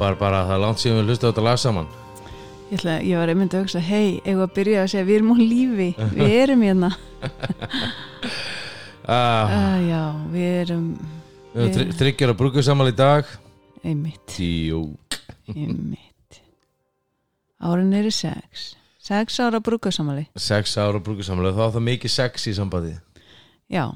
Bara, bara, það er langt síðan við hlusta á þetta lag saman. Ég, ætla, ég var einmitt að hugsa, hei, eigum að byrja að segja við erum á lífi, við erum hérna. Ah, uh, Já, við erum Við erum þry- þryggjara brúkusamal í dag. Einmitt, Tíu. Einmitt. Árin eru sex. Sex ára brúkasamali Sex ára brúkusamal Þá er það mikið sex í sambandi. Já,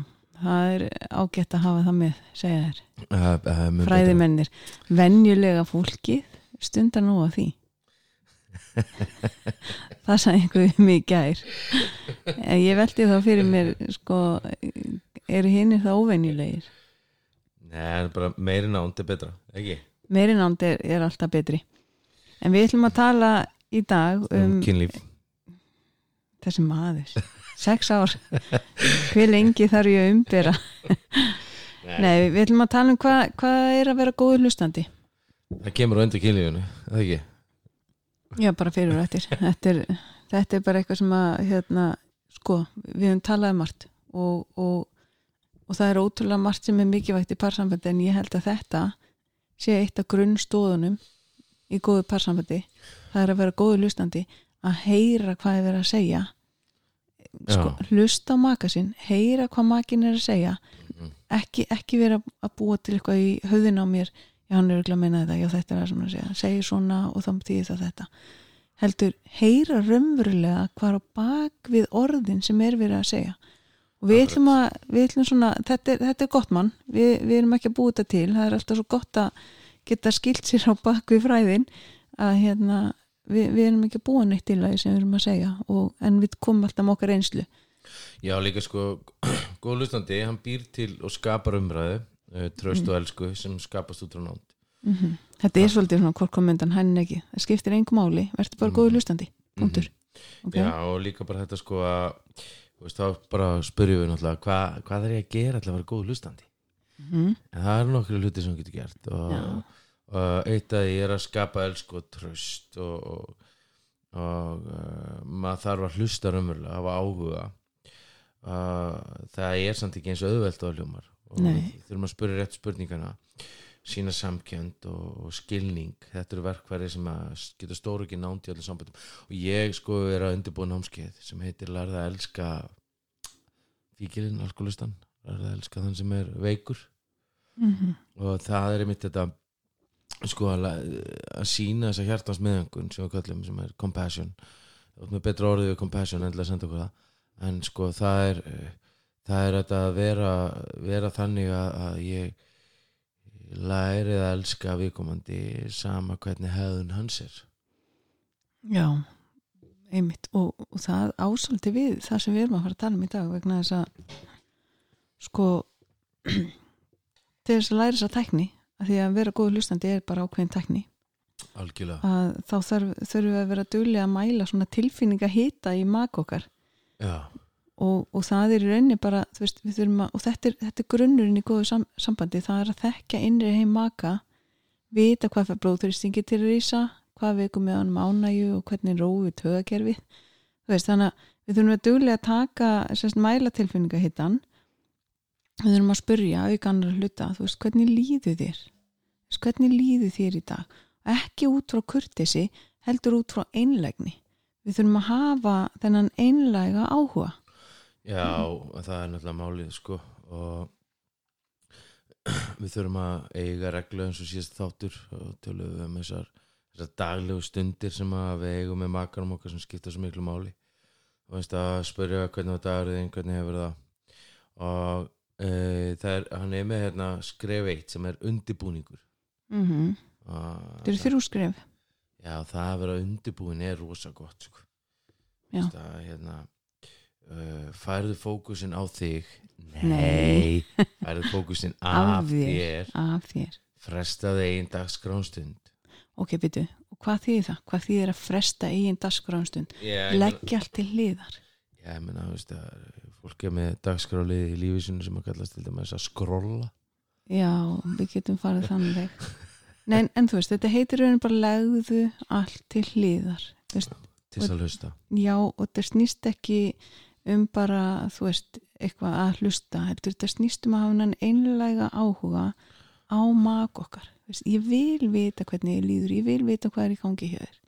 það er ágætt að hafa það með segja þér, uh, uh, fræðimennir. Venjulega fólkið stundar nú að því. Það sagði einhver við mig í gær. Ég veldi þá fyrir mér sko, eru hinn það óvenjulegir? Nei, það er bara meiri nánd er betra Ekki? meiri nánd er, er alltaf betri. En við ætlum að tala í dag Um um kynlíf. Þessi maður sex ár, hver lengi þarf ég að umbera? Nei, við ætlum að tala um hvað hva er að vera góður hlustandi. Það kemur á undir kynlífinu, það ekki? já, bara fyrir og eftir. Þetta er, þetta er bara eitthvað sem að hérna, sko, við höfum talað um margt og, og, og það er ótrúlega margt sem er mikilvægt í parsambandi en ég held að þetta sé eitt af grunnstóðunum í góðu parsambandi. Það er að vera góður hlustandi að heyra hvað er verið að segja sko, hlusta á maka sinn heyra hvað makin er að segja. Mhm. ekki, ekki vera að búa til eitthvað í höfðin á mér. Já hann er örugglega að meina þetta, já þetta er það sem hann segja. Segir svona og þá þýðir það þetta. Heldur heyra raunverulega hvað er á bak við orðin sem er verið að segja. Og við ætlum að við ætlum svona, þetta er, þetta er gott mann. Við, við erum ekki að búa þetta til. Það er alltaf svo gott að geta skilt sér á bak við fræðin að hérna við, við erum ekki að búa neitt til það sem við erum að segja og, en við komum alltaf með okkar einslu Já, líka sko, góð hlustandi hann býr til og skapar umræðu uh, tröst og elsku sem skapast út frá nánd. Mm þetta er svolítið svona hvort komendan hann ekki, það skiptir engum máli. Verður bara góður hlustandi, punktur. Okay? Já, og líka bara þetta sko að veist, þá bara spyrjum við náttúrulega hva, hvað er ég að gera til að vera góð hlustandi? Mhm. en það eru nokkru hluti sem getur gert og, Já. Eitt af því er að skapa elsku og tröst og, og, og uh, maður þarf að hlusta raunverulega, hafa áhuga. Uh, það er samt ekki eins auðvelt á hljómar. Og þurfum að spyrja rétt spurningana sína samkjönd og, og skilning. Þetta eru verkværi sem að geta stóru ekki nánd í öllum sambandum og ég sko er að undirbúa námskeið sem heitir Lærða að elska fíkilinn, alkoholistan. Lærða að elska þann sem er veikur. Mhm. og það er einmitt þetta sko að, að sína þessa hjartans meðangun sem við kallum sem er compassion. Er með betra orðið compassion endilega senda okkur það. En sko það er það er þetta að vera vera þannig að, ég lærið að elska viðkomandi sama hvernig hefðun hans er. Já, einmitt. Og, og það ásóldi við það sem við erum að fara að tala um í dag vegna þess að sko til þess að læra þess að tækni því að vera góð hlustandi er bara ákveðin að þá þarf, þurfum við að vera duglega að mæla svona tilfinninga hita í mak okkar. Já, og, og það er í rauninni bara veist, við að, og þetta er, þetta er grunnurinn í góðu sam, sambandi, það er að þekka innri heim maka vita hvað fyrir blóðþuristingi til að rísa hvað veikum með hann ánægju og hvernig þú veist, þannig að við þurfum að duglega að taka sérst, mæla tilfinninga hitan við þurfum að spurja aukannar hluta, þú veist, hvernig líðu þér hvernig líðu þér í dag? Ekki út frá kurtesi heldur út frá einlægni. Við þurfum að hafa þennan einlæga áhuga. Já það er náttúrulega málið sko og við þurfum að eiga reglu eins og síðast þáttur og tölum við um þessar, þessar daglegu stundir sem við eigum með makarum okkar sem skipta svo miklu máli. Og veist að spyrja hvernig var dagurinn hvernig hefur það. Og e, það er, hann er með hérna skref eitt sem er undibúningur mm -hmm. Þetta eru þrjú skref já það að vera undibúin er rosa gott sko. Já. Veist að, hérna, uh, færðu fókusin á þig Nei. færðu fókusin Af þér. af þér frestaði einn dagskránstund Ok, byrju, og hvað þýðir það? Hvað þýðir að fresta? Já, ég meina- Leggja allt til hliðar Já, ég meina, þú veist að fólk er með dagskrálið í lífi sinu sem að kallast til dæmis að skrolla Já, við getum farið þannig Nei, en, en þú veist, þetta heitir raunin bara legðu allt til veist, til að hlusta. Já, og þetta snýst ekki um bara, þú veist, eitthvað að hlusta þetta snýst um að hafa hann einlega áhuga á mak okkar. Veist, ég vil vita hvernig ég líður ég vil vita hvað er í gangi hér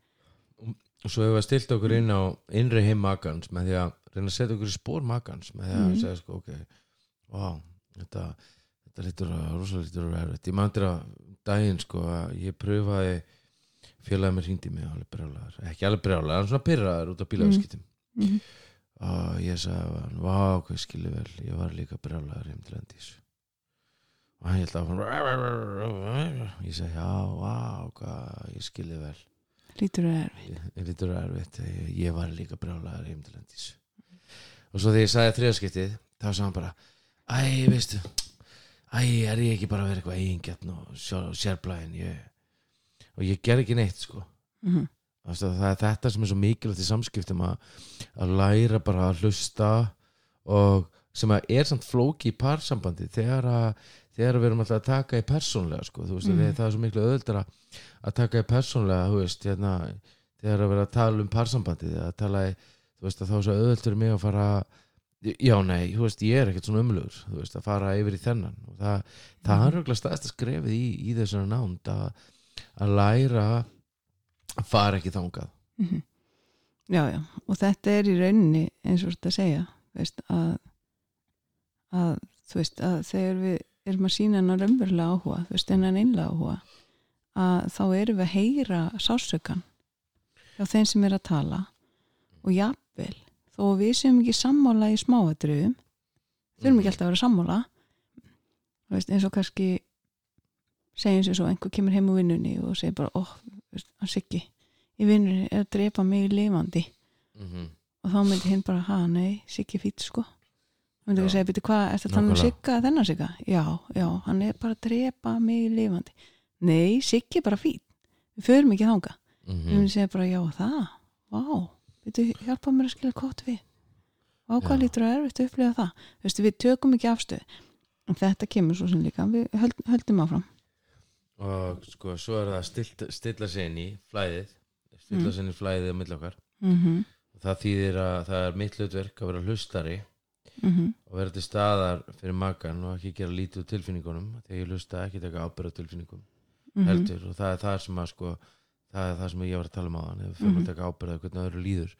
og svo hefur við stilt okkur inn á innri heim makans með því að reyna að setja okkur í spór makans með því að Mhm. segja sko ok wow, þetta, þetta lítur að rosa lítur að vera erfitt. Ég mandir að daginn sko að ég pröfaði félagið mér hringdi mig alveg brjálaður. Ekki alveg brjálaður, en svona pyrraður út af bílaðskiptum mm -hmm. og ég sagði hann, vá hvað skilu vel ég var líka brjálaður heim til endis. Og hann held áfram ég sagði já, vá hvað ég skilu vel. Lítur að er ég lítur að erfitt ég, ég var líka brjálaður heim til endis. Og svo þegar ég sagði þriðaskiptið þá sagði hann bara æ, veistu æ, er ég ekki bara að vera eitthvað eigingjarn og sérblæðin ég, og ég ger ekki neitt sko mm -hmm. Að það er þetta sem er svo mikilvægt í samskiptum að, að læra bara að hlusta og sem að er samt flóki í parsambandi þegar að þegar við erum alltaf að taka í persónlega sko, veist, mm. það er svo miklu öðuldara að taka í persónlega, veist hérna, þegar að vera að tala um parsambandi að tala í, þú veist, að þá er svo öðult fyrir mig að fara já, nei, þú veist, ég er ekkert svona umlugur þú veist, að fara yfir í þennan. Og það, það er auðvitað stæðst að skrefið í, í þessari nánd að, að læra að fara ekki þangað. Mhm. já, já, og þetta er í rauninni eins og þetta segja veist, að, að þú veist að þegar við erum að sína hennar raunverulega áhuga, þú veist, hennar einlega áhuga að þá erum við að heyra sásökan hjá þeim sem er að tala og jafnvel þó við séum ekki sammála í smáatriðum þurfum ekki alltaf að vera sammála. Veist, eins og kannski segjum sér svo einhver kemur heim úr vinnunni og segir bara, óh, hann sikki í vinnunni er að drepa mig lifandi. Mm -hmm. og þá myndi hinn bara, ha, nei, Siggi fýtt sko. Þá myndi Já. ekki segja, byrju, hvað, tala um Nákvæmlega. Sigga þennan Sigga? Já, já, hann er bara að drepa mig lifandi. Nei, Siggi er bara fýtt við förum ekki þanga Mm við myndi segja bara, já, það, vá byrju, hjálpa mér að skilja kott við. Og Já. lítur að erfitt að upplifa það. Þú veist, við tökum ekki afstöð en þetta kemur svo sem líka. Við höld, höldum áfram. Og sko, svo er það að stilt, stilla sig inn í flæðið. Stilla Mm. sig inn í flæðið á milli okkar. Mm það þýðir að það er mitt hlutverk að vera hlustari -hmm. og vera til staðar fyrir makan og ekki gera lítið úr tilfinningunum þegar ég hlusta ekki taka ábyrða tilfinningum Mhm. heldur. Og það er það sem að sko það er það sem ég var að tala um á hann ef Mhm. að taka ábyrða hvernig öðru líður.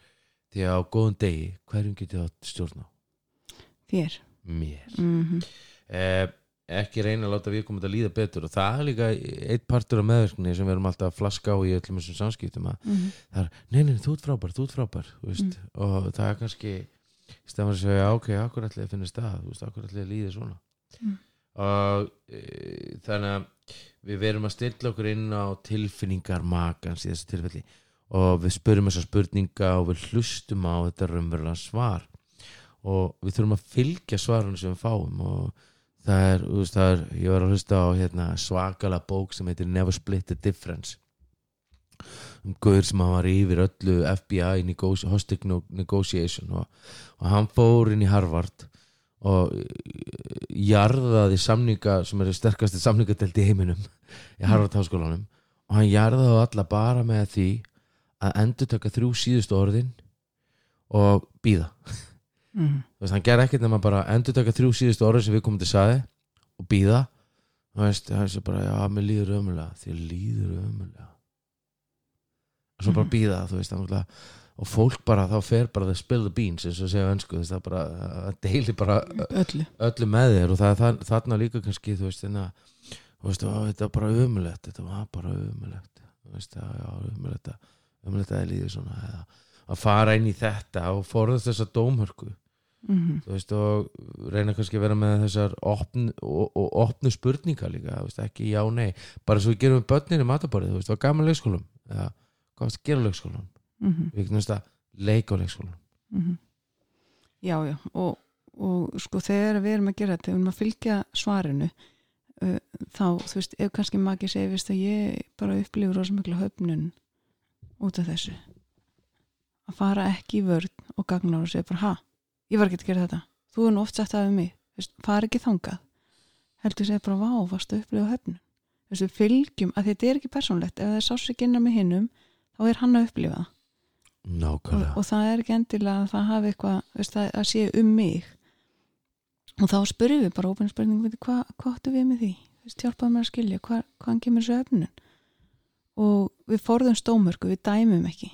Því að á góðum degi hverjum getið það stjórn á? Þér. Mér. Mm eh, ekki reyna að láta við komum að líða betur og það er líka eitt partur af meðverkni sem við erum alltaf að flaska á í öllum þessum samskiptum að -hmm. það er, nei, nei, þú ert frábær, þú ert frábær þú veist, og það er kannski stefnir að segja, ok, akkur ætli að finna stað? Akkur ætli að líða svona? Mm. og e, þannig að við verum að stilla okkur inn á tilfinningar makans í þessu tilfelli. Og við spurum þessar spurninga og við hlustum á þetta raunverulega svar. Og við þurfum að fylgja svarunum sem við fáum og það er, veist, það er ég var að hlusta á hérna, svakala bók sem heitir Never Split the Difference. Um guður sem var yfir öllu FBI negoti hostage negotiation og, og hann fór inn í Harvard og eh, jarðaði samninga sem eru sterkasti samningadelt í heiminum í Harvard háskólanum. Og hann jarðaði alla bara með því að endur taka þrjú síðustu orðin og býða Mm. hann ger ekkert nema bara endur taka þrjú síðustu orðin sem við komum til saði og býða það er svo bara, já, mér líður ömulega þér líður ömulega og svo bara Mhm. býða þú veist, þannig og fólk bara, þá fer bara the spill the beans eins og segja önsku, þú veist, það bara það deili bara öllu. öllu með þér og það er það, þarna líka kannski, þú veist, þarna þú veist, á, þetta var bara ömulegt þetta var bara ömulegt þú veist, já, já, ömulegt að ömulegt að það líður svona eða að fara inn í þetta og forðast þessa dómhörku mm þú veist og reyna kannski að vera með þessar opn, og, og opnu spurningar líka, þú veist, ekki já, nei bara svo við gerum við börnin í mataborðið, þú veist, hvað gaman leikskólum eða hvað varst að gera á leikskólum -hmm. við getum að leika á leikskólum Mhm. já, já og, og sko þegar við erum að gera þetta við erum að fylgja svarinu uh, þá, þú veist, ef kannski maki segir veist að ég bara upplifur rosa mikla höfnun út af þessu. Að fara ekki í vörn og gagnar og segja bara, ha, ég var ekki að gera þetta. Þú er nú oft sagt það við mig. Veist, fara ekki þangað. Heldur segja bara, vá, varstu að upplifa höfnun? Við fylgjum, að þetta er ekki persónlegt. Ef það er sásik innan með hinnum þá er hann að upplifa það nákvæmlega. Og það er ekki endilega að það hafi eitthvað veist, að, að sé um mig. Og þá spurðum við bara ópenn spurning hvað hva áttu við með því? Hjálpaðu mér að skilja hva, hvaðan kemur þessu öfnun? Og við forðum stómörku, við dæmum ekki.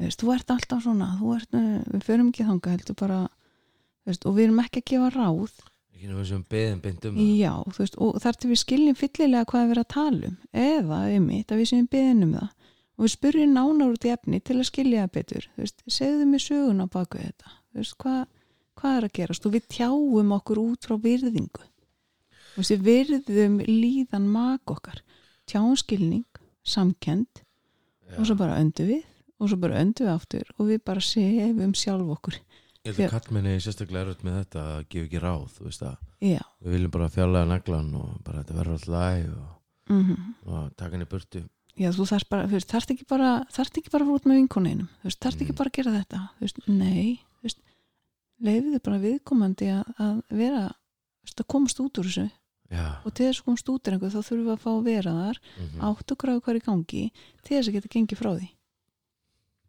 Veist, þú ert alltaf svona ert, eh, við förum ekki þanga heldur bara, veist, og við erum ekki að gefa ráð. Ekki nefnum sem beðin beint um það. Já, veist, og þar til við skiljum fyllilega hvað er verið að tala um, eða einmitt að við sem við beðin um það og við spurjum nánar út í efni til að skilja það betur. Veist, segðu mér sögun á baku þetta. Veist, hvað, hvað er að gerast? Og við tjáum okkur út frá virðingu. Veist, við virðum líðan mak okkar. Tjáum skilning, samkend Já. og svo bara öndu við og svo bara öndu við aftur og við bara sefum sjálf okkur. Ég held að kallmenni er sérstaklega erfitt með þetta að gefa ekki ráð, þú veist að já, við viljum bara fjarlæga naglan og bara þetta verður alltaf læg og, mm og taka henni burtu já þú þarft bara, þú veist, þarft ekki bara þarft ekki bara að fara út með vinkoninum þú veist, þarft ekki Mm. bara að gera þetta. Þú veist, nei, þú veist leifiðu bara viðkomandi að, að vera þú veist, að komast út úr þessu. Já, og til þess að komast út úr einhver þá þurfum við að fá að vera þar mhm. átt og gráðu er í gangi til þess að geta gengið frá því.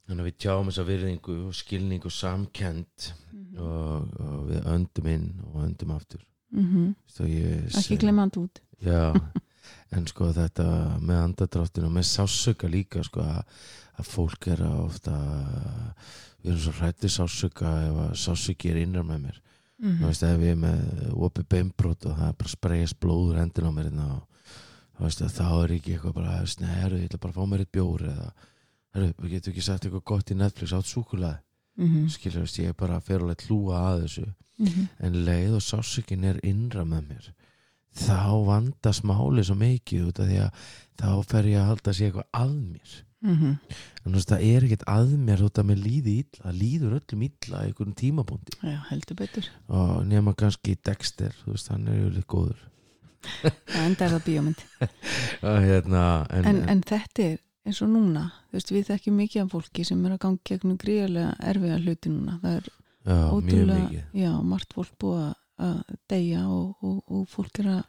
Þannig að við tjáum þessa virðingu og skilning og samkend mm og, og við öndum inn og öndum aftur. -hmm. Svo ég ekki glemma hann út Já, en sko þetta með andadráttinu og með sásöka líka sko að, að fólk er að ofta við erum svo hrætti sásöka ef að sásöki er innan með mér mm þú veist ef ég er með opið beinbrot og það er bara að spreyjast blóður hendin á mér hérna veist að þá er ekki eitthvað bara sneru, ég ætla bara að fá mér eitt bjór eða herru, við getum ekki sagt eitthvað gott í Netflix átt súkulega, -hmm. skilur veist ég er bara að fyrir alveg hlúa að þessu -hmm. en leið og sásökin er innra með mér þá vandast máli svo mikið út af því að þá fer ég að halda að sé eitthvað að mér. -hmm. en það er ekkert að mér út af mér líði illa, það líður öllum illa í einhverjum tímapunkti. Já, heldur betur. Og nema kannski Dexter, þú veist hann er yfirleitt góður. Það enda er það bíómynd hérna en, en, en þetta er eins og núna þú veist, við þekkjum mikið af fólki sem er að gangi gegnum gríðarlega erfiða hluti núna. Það er já, ótrúlega já, margt fólk búið að- að deyja og, og, og fólk er að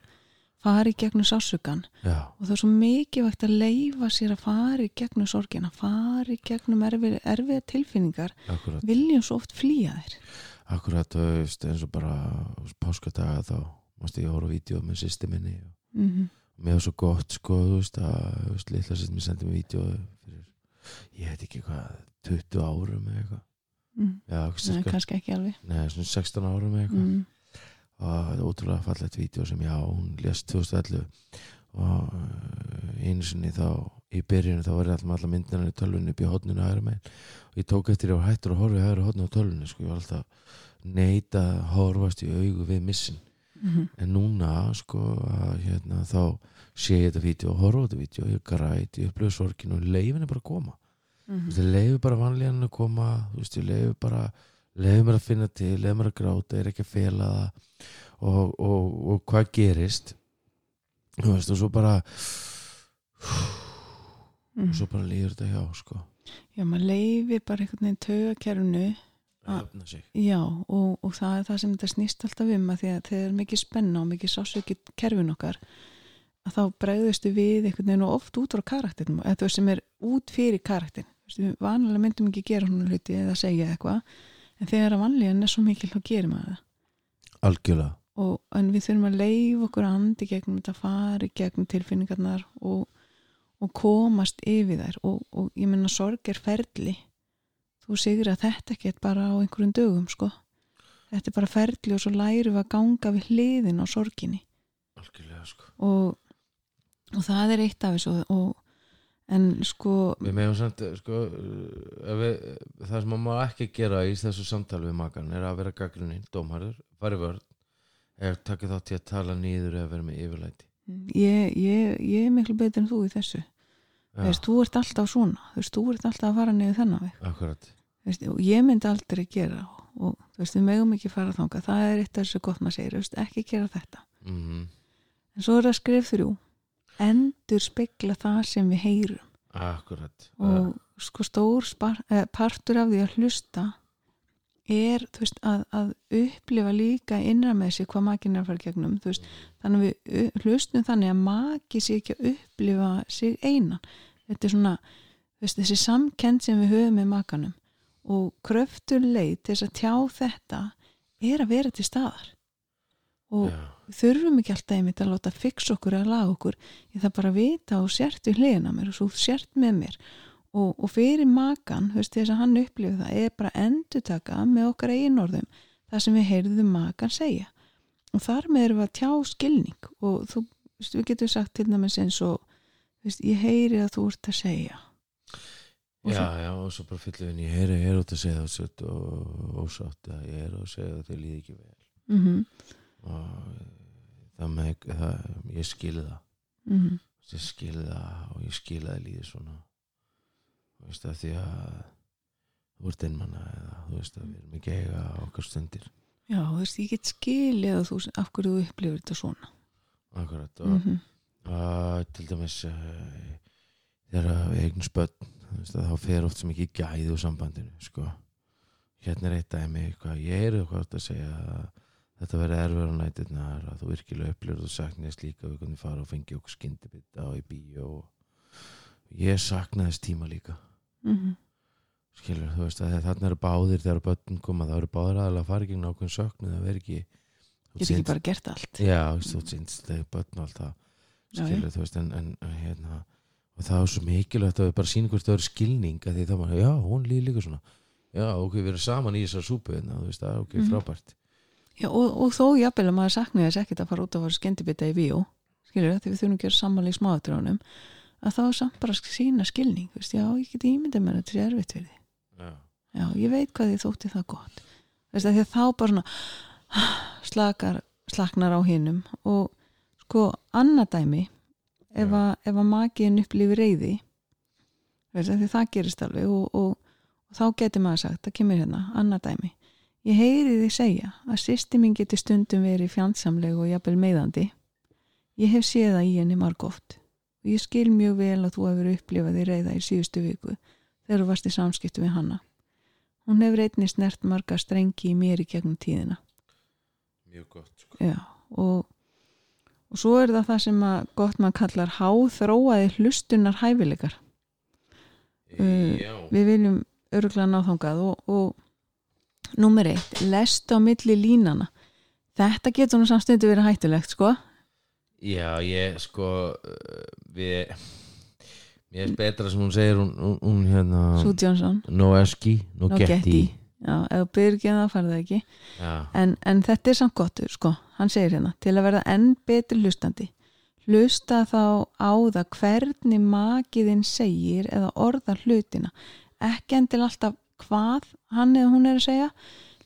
fara í gegnum sásökan já, og það er svo mikilvægt að leifa sér að fara í gegnum sorgina fara í gegnum erfið, erfiða tilfinningar. Akkurat, viljum svo oft flýja þér akkurat þú veist, eins og bara páskadaga þá mást ég horfa á vídeo með sýsti minni og mm -hmm. mér var svo gott sko, þú veist að litla sýsti mér sendi mér vídeo fyrir, ég veit ekki hvað 20 árum eða eitthvað. Mm. kannski ekki alveg. Nei, svona 16 árum eða eitthvað. Mm. Og þetta er ótrúlega fallegt vídeo sem já, hún lést 2011 og uh, einu sinni þá í byrjunni þá var alltaf alla myndina í tölvunni upp í hodninu hægra megin. Og ég tók eftir ég var hættur að horfa í hægra hodnu á tölvunni sko, ég var alltaf neita að horfast í augu við missin Mm en núna sko að, hérna, þá sé ég þetta vídeo og horfa þetta vídeo ég græt, ég upplöfu sorginu og leifin er bara að koma. -hmm. Þú veist, ég leifi bara vanlíðan að koma þú veist, ég leifi bara leifi mér að finna til, leifi mér að gráta er ekki að fela það. Og, og, og hvað gerist? Þú veist, og svo bara og svo bara líður þetta hjá sko. Já, maður leifi bara einhvern veginn sig. Já, og, og það er það sem þetta snýst alltaf um að því að þegar er mikið spenna og mikið sásöki kerfin okkar að þá bregðustu við einhvern veginn og oft út frá karakterinum eða það sem er út fyrir karakterin vanlega myndum ekki gera hún hluti eða segja eitthvað en þegar að vanlíðan er svo mikil þá gerir maður það. Algjörlega. Og, en við þurfum að leifa okkur andi gegnum þetta fari gegnum tilfinningarnar og, og komast yfir þær. Og, og ég menna sorg er ferli. Þú sigur að þetta er bara á einhverjum dögum sko. Þetta er bara ferli og svo lærum við að ganga við hliðin á sorginni. Algjörlega sko. Og, og það er eitt af þessu og, en sko við meðum samt sko ef við, það sem maður má ekki gera í þessu samtali við makan er að vera gaggrinni, dómharður, fari vörð eða taka þátt í að tala nýður eða vera með yfirlæti. Ég, ég, ég er miklu betur en þú í þessu. Veist, þú ert alltaf svona, þú veist, þú ert alltaf að fara niður þennan og ég myndi aldrei gera og, veist, við megum ekki fara þanga það er eitt af þessu gott maður segir, ekki gera þetta. Mm en svo er það skrif þrjú endur spekla það sem við heyrum. Akkurat. Og sko stór spar, eh, partur af því að hlusta er veist, að, að upplifa líka innra með sig hvað makin er að fara gegnum veist, þannig að við uh, hlustum þannig að maki sig ekki að upplifa sig einan. Þetta er svona veist, þessi samkend sem við höfum með makanum. Og kröftur leið til þess að tjá þetta er að vera til staðar. Og, Já. Þurfum ekki alltaf einmitt að láta fixa okkur eða laga okkur. Ég þarf bara að vita og sért við hliðina á mér og svo sért með mér. Og, og fyrir makan, veist þess að hann upplifið það er bara endurtaka með okkar eigin orðum það sem við heyrðum makan segja. Og þar með erum við að tjá skilning. Og þú, veist, við getum sagt til dæmis eins og veist, ég heyri að þú ert að segja. Og já, svo- já, og svo bara fyllum við ég er, ég er út að segja það og ósátt að ég er að segja það þau líði ekki vel. Mm og það með það, ég skilði það -hmm. ég skilði það og ég skilði það líði svona þú veist að því að þú ert einmanna eða þú veist að við erum ekki eiga okkar stundir já, þú veist, ég get skilið að þú, af hverju þú upplifir þetta svona akkurat og mm -hmm. að til dæmis uh, þegar eignum spöld þá fer oft sem ekki gæði úr sambandinu sko. hérna er eitt dæmi hvað ég er hvað að segja að þetta verði erfur á nættirnar að þú virkilega upplifur þú saknaðist líka við hvernig fara og fengi okkur skyndibita og í bíó og ég saknaðist tíma líka. Mm skilur þú veist að þarna eru báðir þegar börn koma þá eru báðir aðalega að fara gegn ákveðin söknu það verður ekki get ekki bara gert allt. Já, þú þú syns þegar börn og allt það. Já, skilur þú veist en, en hérna og það er svo mikilvægt að við bara sýnum hvort það eru skilning að því þá maður, já, hún líður líka svona. Já, ok, við erum saman í þessar súpu hérna, þú það ok, Mhm. frábært Já, og, og þó jafnvel að maður saknaði þess ekkert að fara út að fara skendibita í víó skilur því við þurfum að gera sammála í smáðutránum að þá samt bara sína skilning veist, já, ég get ímyndað mér að þetta er erfitt fyrir því já, já, ég veit hvað þið þótti það gott. Veist, því að þá bara svona slakar, slaknar á hinum og sko, annað dæmi ef að, ef að makiðin upplifir reyði veist, því það gerist alveg og, og, og þá getur maður sagt, það kemur hérna, annað dæmi ég heyri því segja að sýsti mín getur stundum verið fjandsamleg og jafnvel meðandi ég hef séð það í henni margóft og ég skil mjög vel að þú hefur upplifað því reyða í síðustu viku þegar þú varst í samskiptu við hanna hún hefur einnig snert marga strengi í mér í gegnum tíðina. Mjög gott sko. Já, og, og svo er það það sem að gott mann kallar háþróaði hlustunar hæfileikar. Mm, já, við viljum öruglega ná þangað og, og númer eitt, lest á milli línana þetta getur nú samstundu verið hættulegt sko. Já, ég sko uh, við mér er betra sem hún segir hún, hún, hún hérna Sue Johnson, no eski, no, no getty. Já, ef þú byrgir ekki það farið ekki. Já, en, en þetta er samt gott sko, hann segir hérna, til að verða enn betur hlustandi hlusta þá á það hvernig makiðinn segir eða orðar hlutina. Ekki endil alltaf hvað hann eða hún er að segja.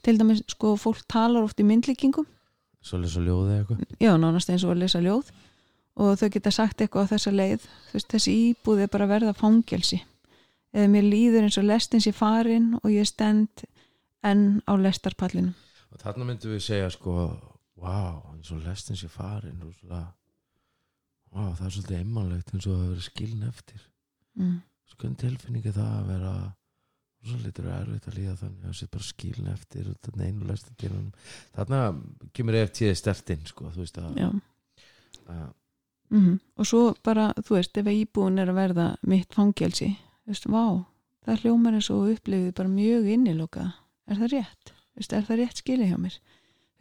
Til dæmis sko fólk talar oft í myndlíkingum. Svo lesa ljóði eitthvað? Já, nánast eins og að lesa ljóð. Og þau geta sagt eitthvað á þessa leið. Veist, þessi íbúð er bara að verða fangelsi. Eða mér líður eins og lestins í farin og ég stend enn á lestarpallinum. Og þarna myndum við segja sko wow, eins og lestins ég farin rúslega wow, það er svolítið einmannlegt eins og að vera skilin eftir. Mm. sko en tilfinningi það að vera svo litur erfitt að líða þannig að það sé bara skilin eftir og þarna einu lestin þarna kemur eftir stertinn sko, þú veist að, að mm og svo bara, þú veist, ef íbúin er að verða mitt fangelsi, þú veist, vá það hljómar eins og upplifið bara mjög inniloka, er það rétt? Veist, er það rétt skilið hjá mér?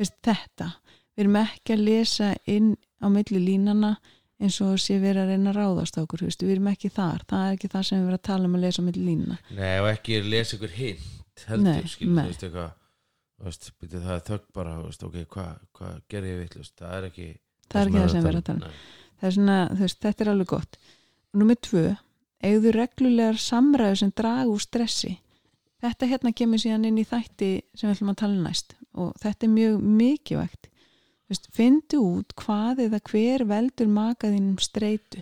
Veist, þetta, við erum ekki að lesa inn á milli línana eins og sé verið að reyna að ráðast á okkur, við erum ekki þar. Það er ekki það sem við erum að tala um að lesa milli línana Nei, og ekki lesa ykkur hint heldur, skilur, þú veist eitthvað það er þögg bara, veist, ok, hvað hva gerði ég vittlust, það er ekki það er ekki það sem við erum að tala um það er svona, veist, þetta er alveg gott. Og nummið tvö, eigðu reglulegar samræðu sem draga úr stressi. Þetta hérna kemur síðan inn í þætti sem við ætlum að tala um næst og þetta er mjög mikilvægt Findu út hvað eða hver veldur makaðinum streitu.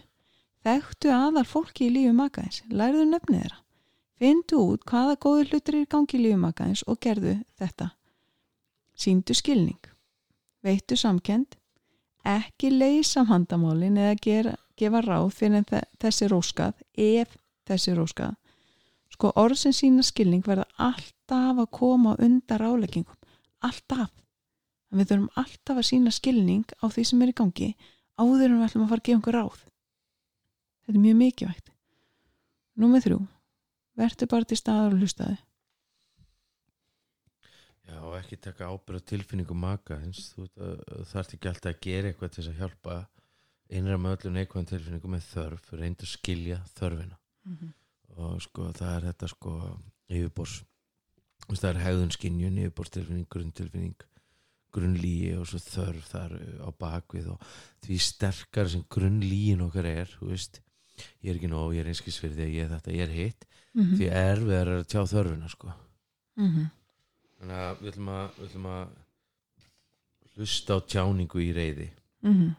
Þekktu aðal fólki í lífi makaðins lærðu nefnið þeirra. Findu út hvaða góðu hlutur er gangi í lífi makaðins og gerðu þetta. Síndu skilning. Veittu samkend ekki leysa vandamálin eða gera, gefa ráð fyrir þessi er óskað ef þessi er óskað. Sko orð sem sína skilning verða alltaf að koma undan ráleggingum alltaf en við þurfum alltaf að sína skilning á því sem er í gangi áður en við ætlum að fara að gefa einhver ráð. Þetta er mjög mikilvægt. Númer þrjú. Verður bara til staðar og hlustaði Já, og ekki taka ábyrð tilfinningu maka ert ekki alltaf að gera eitthvað til þess að hjálpa einra með öllum neikvæðan tilfinningu með þörf reyndu að skilja þörfina. Mhm. og sko það er þetta sko yfirbors það er hegðun skinjun, yfirborstilfinning, grunntilfinning grunnlíi og svo þörf þar á bakvið og því sterkar sem grunnlíin okkar er veist, ég er ekki nóg, ég er einskis fyrir því ég er þetta, ég er hitt Mhm. því erfið er að tjá þörfina sko Mhm. þannig að við ætlum að, við ætlum að hlusta á tjáningu í reyði Mhm.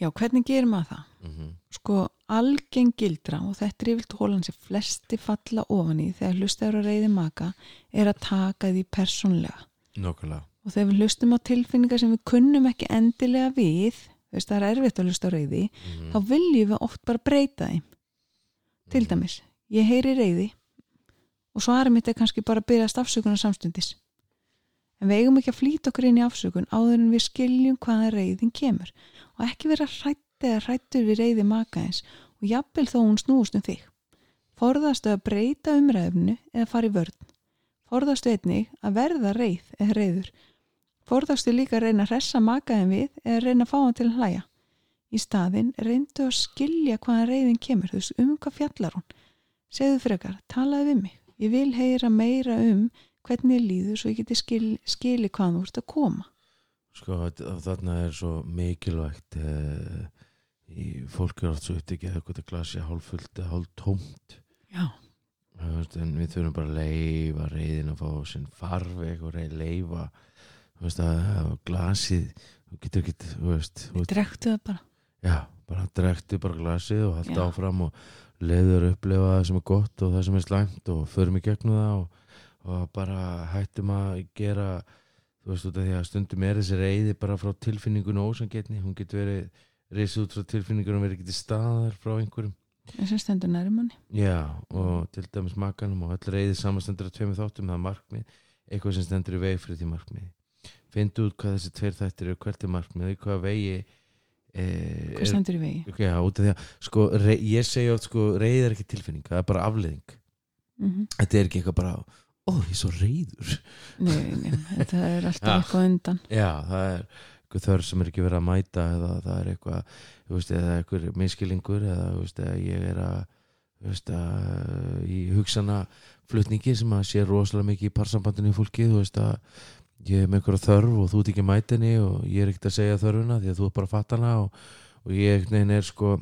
Já, hvernig gerir maður það? mm Sko, algeng gildra og þetta er yfirlt hólan sem flesti falla ofan í þegar hlustaður að reyði maka er að taka því persónlega nokkulega og þegar við hlustum á tilfinningar sem við kunnum ekki endilega við veist það er erfitt að hlusta á reyði mm þá viljum við oft bara breyta þeim. Til dæmis, ég heyri reyði og svarið mitt er kannski bara að byrjast afsökunar samstundis. En við eigum ekki að flýta okkur inn í afsökun áður en við skiljum hvaða reyðin kemur og ekki vera hrætt eða hrættur við reyði maka eins og jafnvel þó hún snúist um þig. Forðastu að breyta umræðumnu eða fara í vörn. Forðastu einnig að verða reyð eða reyður forðastu líka að reyna að hressa makaðin við eða reyna að fá hann til að hlæja. Í staðinn reyndu að skilja hvaðan reyðin kemur, þú veist, um hvað fjallar hún? Segðu frekar, talaðu við mig. Ég vil heyra meira um hvernig ég líður svo ég geti skil, skili hvaðan þú ert að koma. Sko þarna er svo mikilvægt eh, í fólk er oft svo upptekið að þetta glasi hálffullt eða hálf tómt já, en við þurfum bara að leifa reyðin að fá sinn farveg og reyð leifa þú veist að að glasið þú getur ekki, þú veist þú veist, drektu það bara. Já, bara drektu bara glasið og halda Já. áfram og leiður að upplifa það sem er gott og það sem er slæmt og förum í gegnum það og, og bara hættum að gera þú veist út af því að stundum er þessi reyði bara frá tilfinningun og ósangetni hún getur verið reysið út frá tilfinningun og verið ekki til staðar frá einhverjum. Þess að stendur næri manni. Já, og til dæmis makanum og öll reyði samanstendur af tveimur þáttum. Það markmið, eitthvað sem stendur í vegi fyrir því markmið findu út hvað þessi tveir þættir eru, hvert er markmið og í hvaða vegi e, hvað stendur í vegi? Já, af því að sko, rey, ég segja oft sko, reyði er ekki tilfinning, það er bara afleðing mm þetta er ekki eitthvað bara ó, ég er svo reyður nei, nei, þetta er alltaf Já. eitthvað undan. Já, það er eitthvað þörf sem er ekki verið að mæta eða það er eitthvað, eða eitthvað miskilingur eða, veist, ég er að veist, að í hugsana flutningi sem að sé rosalega mikið í parsambandinu í fólki, þú veist að ég er með eitthvað þörf og þú ert ekki mætinni og ég er ekkert að segja þörfuna því að þú er bara að fatta hana og, og ég er sko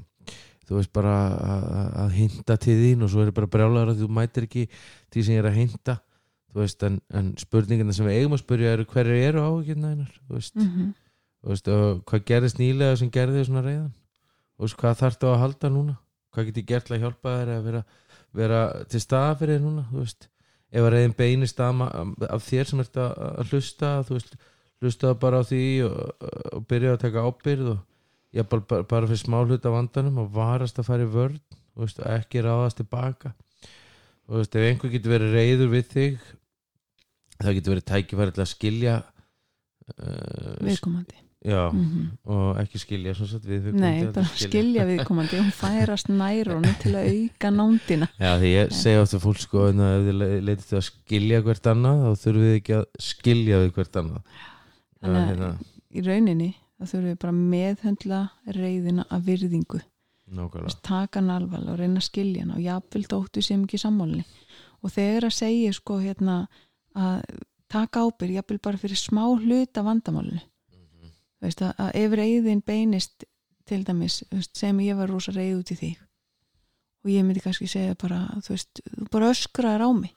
þú veist bara að, að- hinta til þín og svo er ég bara brjálaður að þú mætir ekki því sem ég er að hinta þú veist, en, en spurningina sem við eigum að spyrja eru hverju eru áhyggjurna einar þú mm Þú veist, og hvað gerðist nýlega sem gerði þér svona reyðan Þú veist, hvað þarftu að halda núna? Hvað get ég gert til að hjálpa þér að vera, vera til staða fyrir þér núna þú veist, ef að reyðin beinist að, af þér sem ert að, hlusta þú veist, hlusta bara á því og, og byrja að taka ábyrð og ég bara, bara, bara fyrir smá hluta vandanum og varast að fara í vörn þú veist, og ekki ráðast tilbaka. Þú veist, ef einhver getur verið reyður við þig það getur verið tækifæri til að skilja uh, viðkomandi já, mm og ekki skilja sagt, við nei, bara skilja. viðkomandi og hún færast nær honum til að auka nándina. Já, því ég segja að fólk sko en að ef þið le- leitið til að skilja hvert annað þá þurfum við ekki að skilja við hvert annað. Þannig að- hérna, í rauninni þá þurfum við bara að meðhöndla reyðina af virðingu. Taka hann alvarlega og reyna að skilja hann og jafnvel dóttu sem ekki sammálinni. Og þegar að segja sko hérna að taka ábyrg jafnvel bara fyrir smá hluta vandamálinu þú veist að, að ef reyðin beinist til dæmis veist, sem ég var rosa reyð út í þig. Og ég myndi kannski segja bara þú veist, þú bara öskraðar á mig.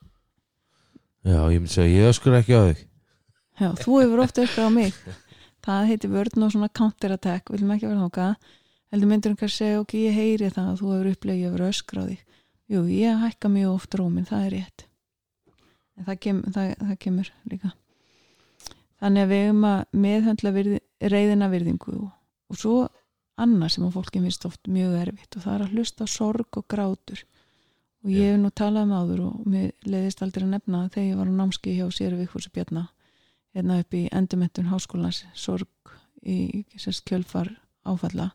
Já, ég myndi segja, ég öskur ekki á þig. Já, þú hefur ofta öskrað á mig. Það heiti vörn og svona counterattack. Viljum ekki vera þáka heldur myndur hann kannski segja, ok, ég heyri það að þú hefur upplegið að vera öskrað á þig. Jú, ég hækka mjög oft rómin, það er rétt. En það, kem, það, það kemur líka þannig að við hefum að meðhöndla virði, reyðina virðingu og, svo annað sem að fólki finnst oft mjög erfitt og það er að hlusta sorg og grátur. Og ég hef nú talað um áður og mér leiðist aldrei að nefna það þegar ég var á námski hjá Sér Vikfúsi Bjarna hérna upp í endurmentun háskólans sorg í sérst kjölfar áfalla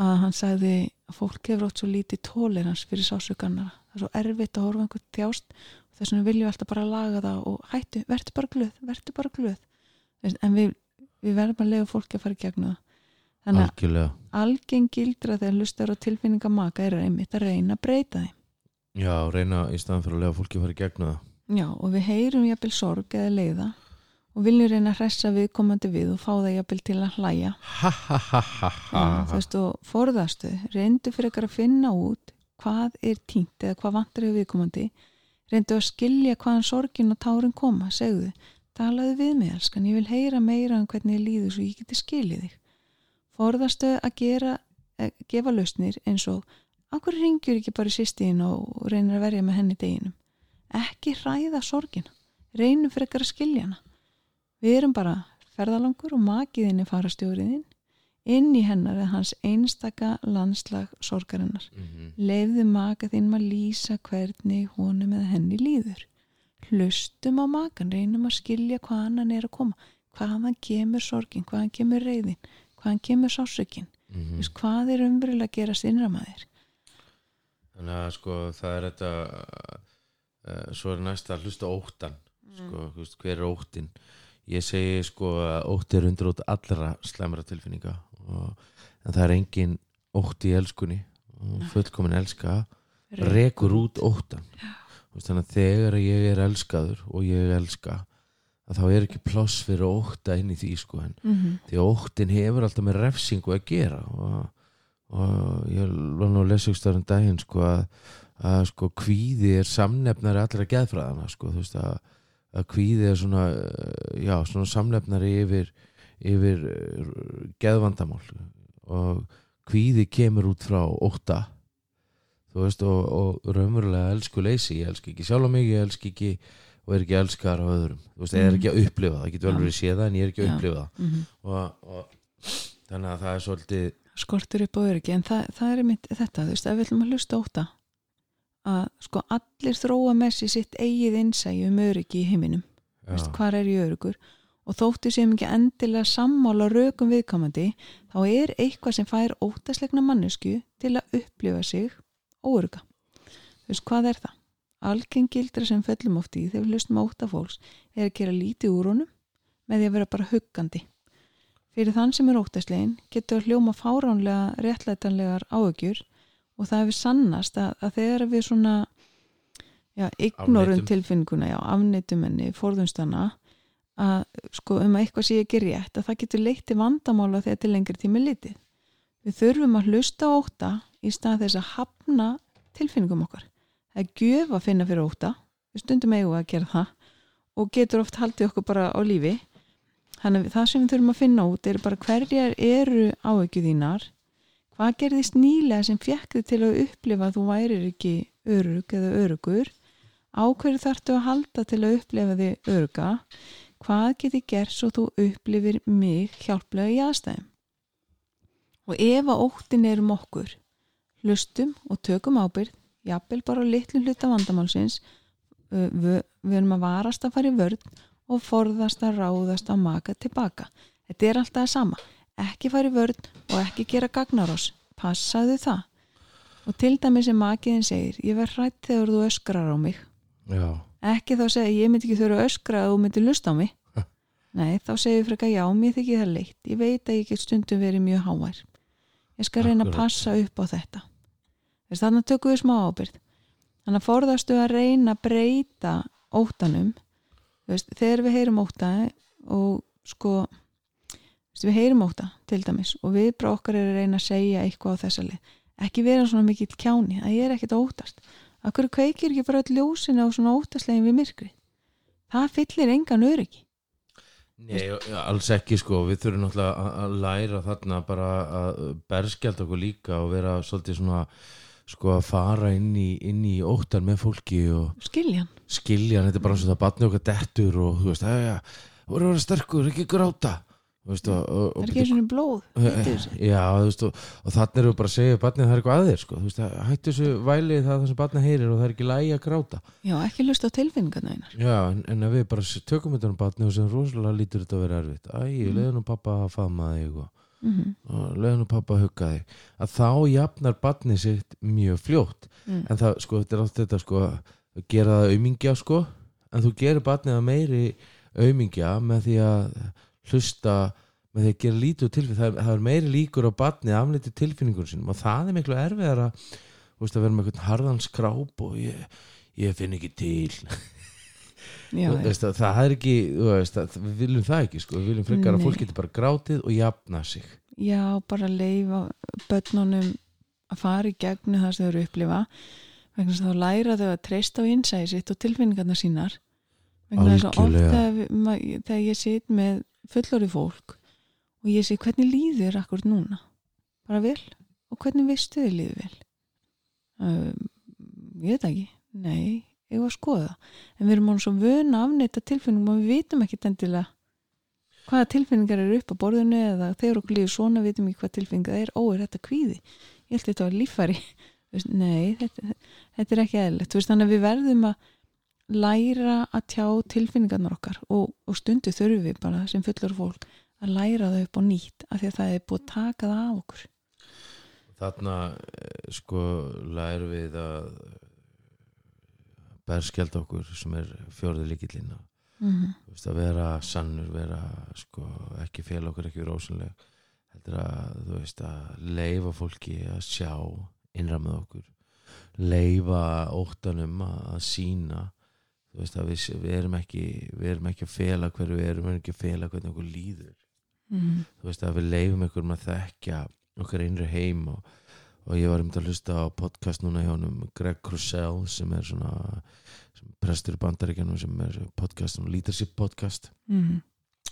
að hann sagði að fólk hefur átt svo lítið tólerans fyrir sásökanara það er svo erfitt að horfa einhvern þjást þess vegna viljum við alltaf bara laga það og hættu, verður bara glöð, verður bara glöð. En við, við verðum að lega fólki að fara í gegnum það. Þannig að algjörlega. algeng gildra þegar hlustar á tilfinninga maka er einmitt að reyna að breyta þeim. Já, reyna í staðan fyrir að lega fólki að fara í gegnum það. Já, og við heyrum jafnvel sorg eða leiða og viljum reyna að hressa viðkomandi við og fá það jafnvel til að hlæja. Ha ha ha ha Já, þú veist og forðastu reyndu fyrir að finna út hvað er tínt eða hvað vantar yfir viðkomandi reyndu að skilja hvaðan sorgin og tárin koma, segðu talaðu við mig elskan, ég vil heyra meira um hvernig ég líður svo ég geti skilið þig. Forðastu að gera að gefa lausnir eins og akkur ringjur ekki bara í sýstíðin og reynir að verja með henni deginum? Ekki hræða sorgina reynum fyrir ekkar að skilja hana. Við erum bara ferðalangur og makiðinni fara stjóriðinn inn í hennar eða hans einstaka landslag sorgarinnar. Mhm. Leifðu maka þínum að lýsa hvernig honum eða henni líður. Hlustum á makan, reynum að skilja hvaðan hann er að koma, hvaðan kemur sorgin, hvaðan kemur reyðin, hvaðan kemur sásökin, mm. hvað er umverulega að gerast innramæðir. þannig að sko það er þetta uh, svo er næsta að hlusta óttan Mm. sko, hver er óttin ég segi sko að ótti er undir út allra slæmra tilfinninga en það er engin ótti í elskunni. Fullkomin elska rekur út óttan þannig að þegar ég er elskaður og ég elska að þá er ekki pláss fyrir ótta inn í því sko en Mm -hmm. því óttin hefur alltaf með refsingu að gera. Og, og ég var nú að lesa ykkur stöðum daginn sko að, að sko kvíði er samnefnari allra geðfræðana sko þú veist að, að kvíði er svona já svona samnefnari yfir yfir eh, geðvandamál og kvíði kemur út frá ótta. Þú veist og, og raunverulega elsku leysi, ég elski ekki sjálf á mig ég elski ekki og er ekki elskar á öðrum. Þú veist, ég er ekki að upplifa það, það getur vel verið séð það en ég er ekki að upplifa það. Mm -hmm. og, og þannig að það er svolítið Skortur upp á öryggi, en það, það er mitt þetta, þú veist, ef við ætlum að hlusta óta að sko allir þróa með sér sitt eigið innsæju um öryggi í heiminum. Já, veist, hvar er ég örugur og þóttu sem ekki endilega sammála rökum viðkomandi þá er eitthvað sem fær óttaslegna mannesku til að upplifa sig óöruga þú veist hvað er það? algeng gildra sem föllum oft í þegar við hlustum á ótta fólks er að gera lítið úr honum með því að vera bara huggandi. Fyrir þann sem er óttaslegin getur hljóma fáránlega réttlætanlegar áökjur og það hefur sannast að, að þegar við svona ignorum tilfinninguna, já, afneitum henni, forðunstana að sko um að eitthvað sé ekki rétt að það getur leitt til vandamála þegar til lengri tími litið. Við þurfum að hlusta óta í stað þess að hafna tilfinningum okkar. Það er gjöf að finna fyrir óta, við stundum eigum að gera það og getur oft haldið okkur bara á lífi. Þannig að það sem við þurfum að finna út er bara hverjar eru áökju þínar, hvað gerðist nýlega sem fekk þið til að upplifa að þú værir ekki örug eða örugur, á hverju þarftu að halda til að upplifa þig öruga, hvað geti gert svo þú upplifir mig hjálplega í aðstæðum. Og ef að óttin er um okkur, hlustum og tökum ábyrð, jafnvel bara litlu hluta vandamálsins, við, erum að varast að fara í vörð og forðast að ráðast að maka tilbaka. Þetta er alltaf það sama. Ekki fara í vörð og ekki gera gagnar oss. Passaðu það. Og til dæmis sem makiðin segir, ég verð hrætt þegar þú öskrar á mig já, ekki þá segja ég myndi ekki þurfa að öskra þú myndi lusta á mig. Nei, þá segir frekar já, mér þykir það leitt. Ég veit að ég get stundum verið mjög hávær. Ég skal reyna að passa upp á þetta. Þess, þannig að tökum við smá ábyrgð. Þannig að forðastu að reyna að breyta óttanum. Veist, þegar við heyrum ótta og sko veist, við heyrum ótta til dæmis og við bara okkar er að reyna að segja eitthvað á þessa leið. Ekki vera svona mikill kjáni að ég er ekkert að óttast Akkur kveikir ekki bara öll ljósinu á svona óttaslegin við myrkri? Það fyllir engan öryggi. Nei, alls ekki sko, við þurfum náttúrulega að- að læra þarna bara að berskjald okkur líka og vera svolítið svona sko að fara inn í, inn í óttan með fólki og Skiljan. skilja hann, þetta er bara eins og það batni okkar dettur og þú veist, já, já, voru að vera sterkur, ekki gráta þú veist, og, og, Það er ekki svona blóð. Hættu þessu. Já, þú veist, og, og þannig við bara að segja barnið það er eitthvað að þér, sko, þú veist, hættu þessu vælið það sem barnið heyrir og það er ekki lægi að gráta Já, ekki lust á tilfinningarna einar. Já, en, en ef við bara tökum þetta um barnið og sem rosalega lítur þetta að vera erfitt Æ, Mhm. leiðum nú pappa að faðma þig og, Mm og leiðum nú pappa að hugga þig að þá jafnar barnið sitt mjög fljótt Mm. en það, sko, þetta er allt þetta, sko gera það aumingja sko að að hlusta með því að gera lítið tilfinn það, það er meiri líkur á barnið aflítið tilfinningur sinum og það er miklu erfiðar að, veist, að vera með eitthvað harðan skráp og ég, ég finn ekki til já, veist, að, það er ekki veist, að, við viljum það ekki sko. við viljum frekar að Nei. fólk getur bara grátið og jafna sig já, bara leifa börnunum að fara í gegnu það sem þau eru að upplifa vegna að þá læra þau að treysta á innsæði sitt og tilfinningarnar sínar vegna þess að oft Algjörlega. þegar, ég sit með fullorði fólk og ég sé hvernig líður akkur núna? Bara vel. Og hvernig veistu þið líður vel? Um, ég veit ekki. Nei, ég var að skoða en við erum án svo vöna afneita tilfinningum og við vitum ekki endilega hvaða tilfinningar eru upp á borðinu eða þegar okkur líður svona vitum ekki hvað tilfinningar það er, ó er þetta kvíði? Ég held þetta var veist, nei, þetta, þetta er ekki veist, þannig að við verðum að læra að tjá tilfinningarnar okkar og, og stundu þurfum við bara sem fullur fólk að læra þau upp á nýtt af því að það er búið að taka það af okkur. Þarna eh, sko lærum við að berskjald okkur sem er fjórði líkillinn að mm veist, að vera sannur vera sko, ekki fél okkur ekki rósunleg heldur að þú veist að leifa fólki að sjá innra með okkur leifa óttanum að sína þú veist að við, við erum ekki við erum ekki að fela hverju við erum við erum ekki að fela hvernig okkur líður. -hmm. þú veist að við leifum einhverjum að þekkja okkar innri heim og, og ég var um að hlusta á podcast núna hjá honum Greg Crusell sem er svona sem prestur í bandaríkjanum sem er podcast, svona leadership podcast. Mm.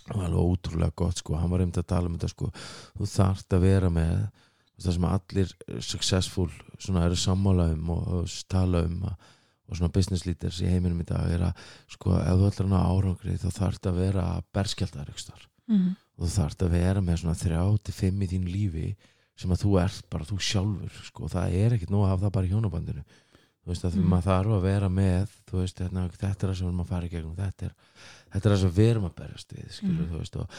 Og alveg ótrúlega gott sko, hann var um að tala um þetta sko, þú þarft að vera með það sem allir successful svona eru sammála um og, og tala um að, og svona business leaders í heiminum í dag er að sko, ef þú ætlar að árangri þá þarft að vera berskjaldar -hmm. og þú þarft að vera með svona þrjá til fimm í þín lífi sem að þú ert bara þú sjálfur sko, og það er ekkert nú að hafa það bara í hjónabandinu þú veist að Mm. maður þarf að vera með þú veist, hérna, þetta er það sem við erum að fara í gegnum þetta er, þetta er það sem við erum að berjast við skilur, Mm. veist, og,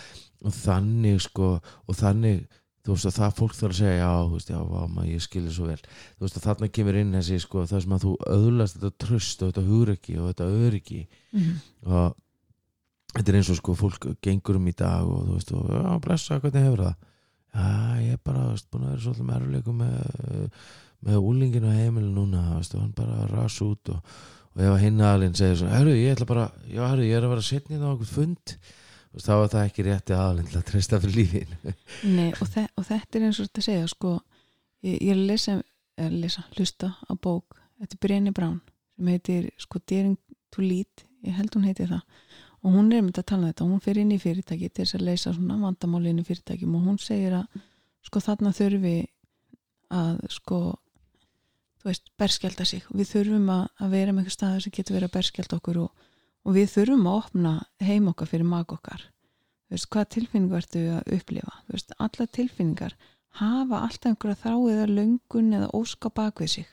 og þannig sko, og þannig þú veist að það fólk þarf að segja já, þú veist, já, maður, ég skilur svo vel. Þú veist að þarna kemur inn þessi sko, það sem að þú öðlast þetta tröst og þetta hugrekki og þetta öryggi. Mm og þetta er eins og sko fólk gengur um í dag og þú veist og já blessa hvernig hefur það? Já ég er bara þú veist, búin að vera svolítið með erfleikum með, með úlinginu á heimilu núna þú veist, og hann bara ras út og, og ef að hinn aðalinn segir svo herru ég ætla bara, já herru ég er að vera setnið á okkur fund þá er það ekki rétti aðalinn til að treysta fyrir lífin Nei, og, þe og þetta er eins og þetta segja sko, ég, ég er að lesa, er að lesa hlusta á bók þetta er Brynni Brán sem heitir sko Daring to Lead, ég held hún heiti það. Og hún er myndið að tala um þetta hún fyrir inn í fyrirtæki til þess að leysa svona vandamáli inn í fyrirtækjum og hún segir að sko þarna þurfi að sko þú veist, berskjálta sig. Við þurfum að, að vera með einhver staður sem getur verið að berskjálta okkur og, og við þurfum að opna heim okkar fyrir mag okkar. Veist, hvað tilfinningu ertu að upplifa? Veist, alla tilfinningar hafa alltaf einhverja þrá eða löngun eða óska bak við sig.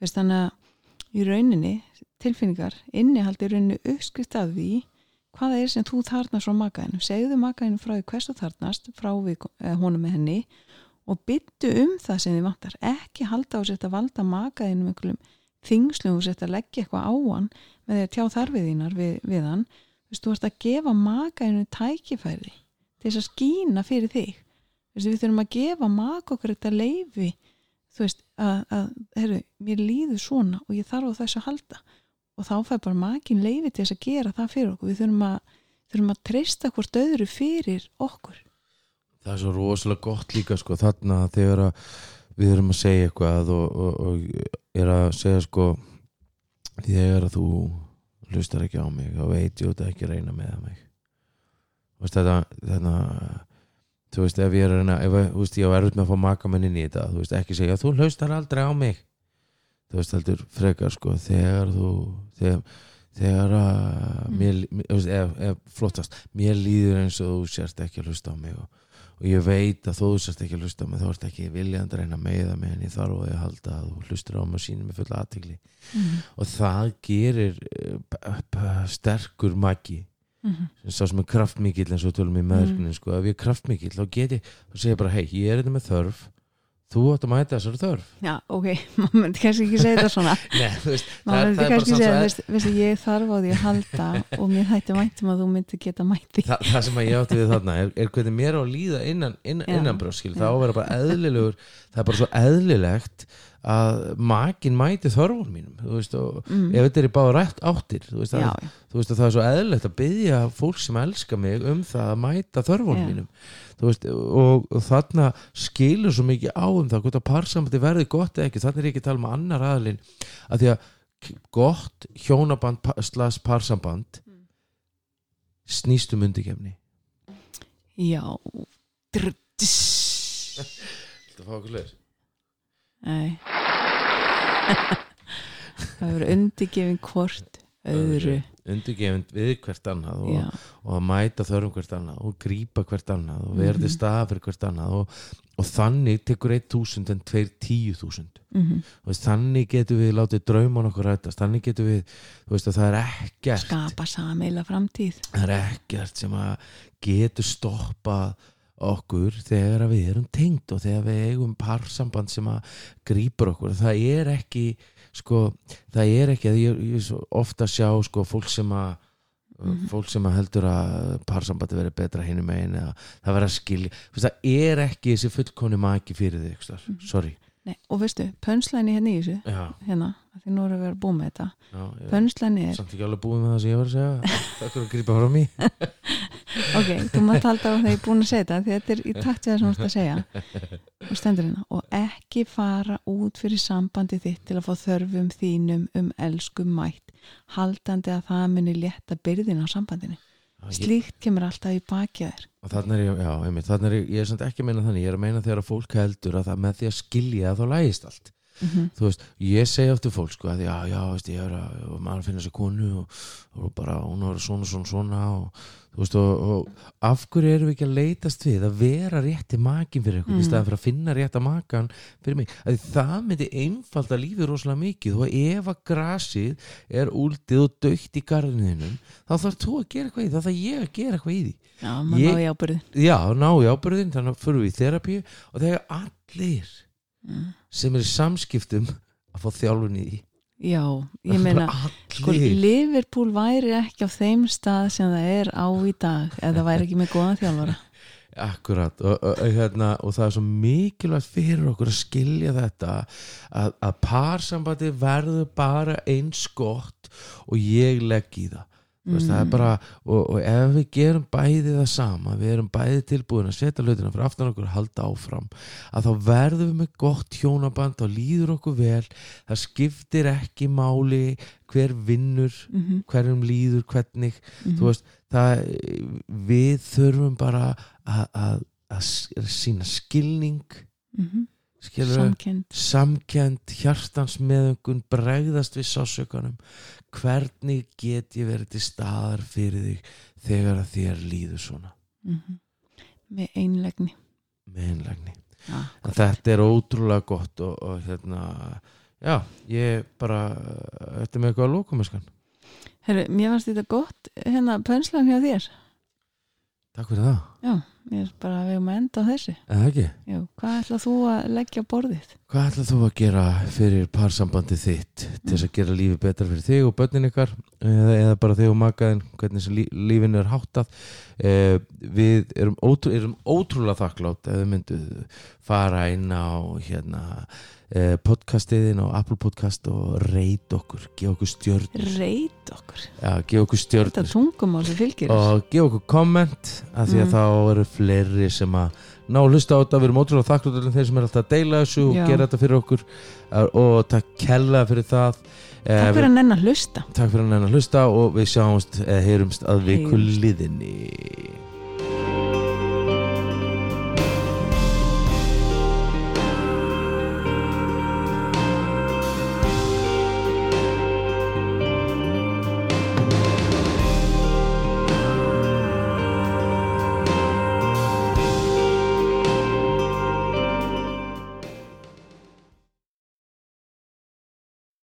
Veist, þannig að í rauninni tilfinningar innihaldi rauninni uppskrift af því hvað það er sem þú þarnast frá makaðinu segðu makaðinu frá því hvers þú þarnast frá við, eh, með henni og byttu um það sem þið vantar. Ekki halda á sér að valda makaðinu með einhverjum þingslum og sér að leggja eitthvað á hann með því að tjá þarfið þínar við, við hann. Þú veist, þú ert að gefa makaðinu tækifæri til þess að skína fyrir þig. Þú veist, við þurfum að gefa maka okkur þetta leifi þú veist, að, að heru, mér líður svona og ég þarf á þessu að halda. Og þá fær bara makin leifi til þess að gera það fyrir okkur. Við þurfum að, þurfum að treysta hvort öðru fyrir okkur. Það er svo rosalega gott líka sko þarna þegar að við erum að segja eitthvað og, og, og er að segja sko þegar þú hlustar ekki á mig þá veit ég út að ekki reyna með mig veist, þetta, þetta þú veist ef ég er reyna ef veist, ég á erfitt með að fá makamenn inn í þetta þú veist ekki segja þú hlustar aldrei á mig þú veist heldur frekar sko þegar þú þegar, þegar að Mm. mér, mér, veist, ef, ef, flottast mér líður eins og þú sérst ekki að hlusta á mig og, og ég veit að þú sérst ekki að hlusta á mig þá ert ekki viljandi að reyna að meiða mig en ég þarf að halda að þú hlustur á mig og sýnir mig fulla aðtigli mm og það gerir uh, sterkur magi -hmm. sem sá sem er kraftmikill eins og tölum í meðurknin sko. ef ég er kraftmikill þá get ég þá segir ég bara hei, ég er þetta með þörf þú átt að mæta þessari þörf já, ok, maður myndi kannski ekki segja þetta svona Nei, veist, maður myndi kannski segja, veist, veist, ég þarf á því að halda og mér hætti væntum að þú myndi geta mætti Þa, það sem ég átti við þarna er, er hvernig mér á að líða innan, innan, Já. innan brjóskil, það Já. á að vera bara eðlilegur það er bara svo eðlilegt að makin mæti þörfum mínum þú veist, og mm. ef þetta er báða rætt áttir þú veist, já, að, þú veist að það er svo eðlilegt að byggja fólk sem elska mig um það að mæta þörfum Já. mínum þú veist, og, og þarna skilur svo mikið á um það hvort að parsambandi verði gott eða ekki, þarna er ég ekki að tala um annar aðlinn að því að gott hjónaband slags parsamband Mm. snýst um undirkefni já. Þetta fá okkur leir nei. Það verður undirgefin hvort öðru. undirgefin við hvert annað og, og að mæta þörfum hvert annað og grípa hvert annað og verði Mhm. stað fyrir hvert annað og, og þannig tekur 1000 en 2 10.000 mm veist, þannig getum við látið drauman okkur rættast þannig getum við, veist að það er ekkert skapa sameila framtíð. Það er ekkert sem að getur stoppað okkur þegar að við erum tengd og þegar við eigum parsamband sem að grípur okkur það er ekki sko, það er ekki að ég, ég ofta að sjá sko, fólk sem að Mhm. fólk sem að heldur að parsambandi verið betra hinum megin eða það verið að skilja það er ekki þessi fullkonni maki fyrir þig staðar. Mhm. sorry Nei, og veistu, pönslæni hérna í þessu. Já, hérna, því nú erum við að búa með þetta. Pönslæni er, samt ekki alveg búið með það sem ég var að segja. Það er að grípa frá mér ok, þú mátt halda á þegar ég er búin að segja þetta því þetta er í takt við það sem þú ert að segja. Og stendur hérna, og ekki fara út fyrir sambandi þitt til að fá þörfum þínum um elsku mætt haldandi að það muni létta byrðin á sambandinu slíkt kemur alltaf í baki þér. Og þannig er já, einmitt, þannig er ég, er ekki að meina þannig, ég er að meina þegar að fólk heldur að með því að skilja þá lægist allt. Mm þú veist, ég segi aftur fólk sko að já, já, veist, ég er að maður að finna sér konu og, og bara hún er svona, svona, svona og veist, og, og af hverju erum við ekki að leitast við að vera rétti makin fyrir eitthvað, Mm. í staðan fyrir að finna rétta makan fyrir mig, að það myndi einfalda lífið rosalega mikið og ef að grasið er úldið og dögt í garðinum, þá þarf þú að gera eitthvað í því, þá þarf ég að gera eitthvað í því já, maður ég... náði ábyrðin já, ná í ábyrðin, þannig að fyrir við í terapíu og þegar allir mm. sem er í samskiptum að fá þjálfun í já, ég meina sko, Liverpool væri ekki á þeim stað sem það er á í dag eða væri ekki með góðan þjálfara. Akkurat og, og, og, hérna, og það er svo mikilvægt fyrir okkur að skilja þetta að, að parsambandi verður bara eins gott og ég legg í það mm. veist, bara og, og ef við gerum bæði það sama við erum bæði tilbúin að setja hlutina fyrir aftan okkur að halda áfram að þá verðum við með gott hjónaband þá líður okkur vel það skiptir ekki máli hver vinnur mm -hmm. hverjum líður, hvernig Mhm. þú veist, það við þurfum bara að, sína skilning skilur samkend samkend, hjartans meðungun bregðast við sásökanum hvernig get ég verið til staðar fyrir þig þegar að þér líður svona? Mhm. með einlegni með einlægni. Ja. en þetta er ótrúlega gott og, og hérna já, ég bara þetta er með eitthvað að lóka með skan Heru, mér fannst þetta gott hérna pönslan hjá þér. Takk fyrir það, já, mér er bara að við erum að enda á þessu. Hvað ætlað þú að leggja borðið Hvað ætlað þú að gera fyrir parsambandi þitt til þess að gera lífi betra fyrir þig og börnin ykkar? Eða, eða bara þig og makaðin hvernig sem lí, lífinu er háttað? Eh, við erum, ótrú, erum ótrúlega þakklátt ef við myndu fara inn á hérna eh, podcastiðin og Apple podcast og reyt okkur, gefa okkur stjörn reyt okkur, ja, gefa okkur stjörn þetta sem fylgir þessu. og gefa okkur komment af því að Mm. þá eru fleiri sem að ná að hlusta á þetta, við erum ótrúlega þakkláttur þeir sem er alltaf að deila þessu og Já. gera þetta fyrir okkur. Eh, og takk kella fyrir það. Eh, takk fyrir að nenn að hlusta. Takk fyrir að nennan að hlusta og við sjáumst eða heyrumst að viku liðinni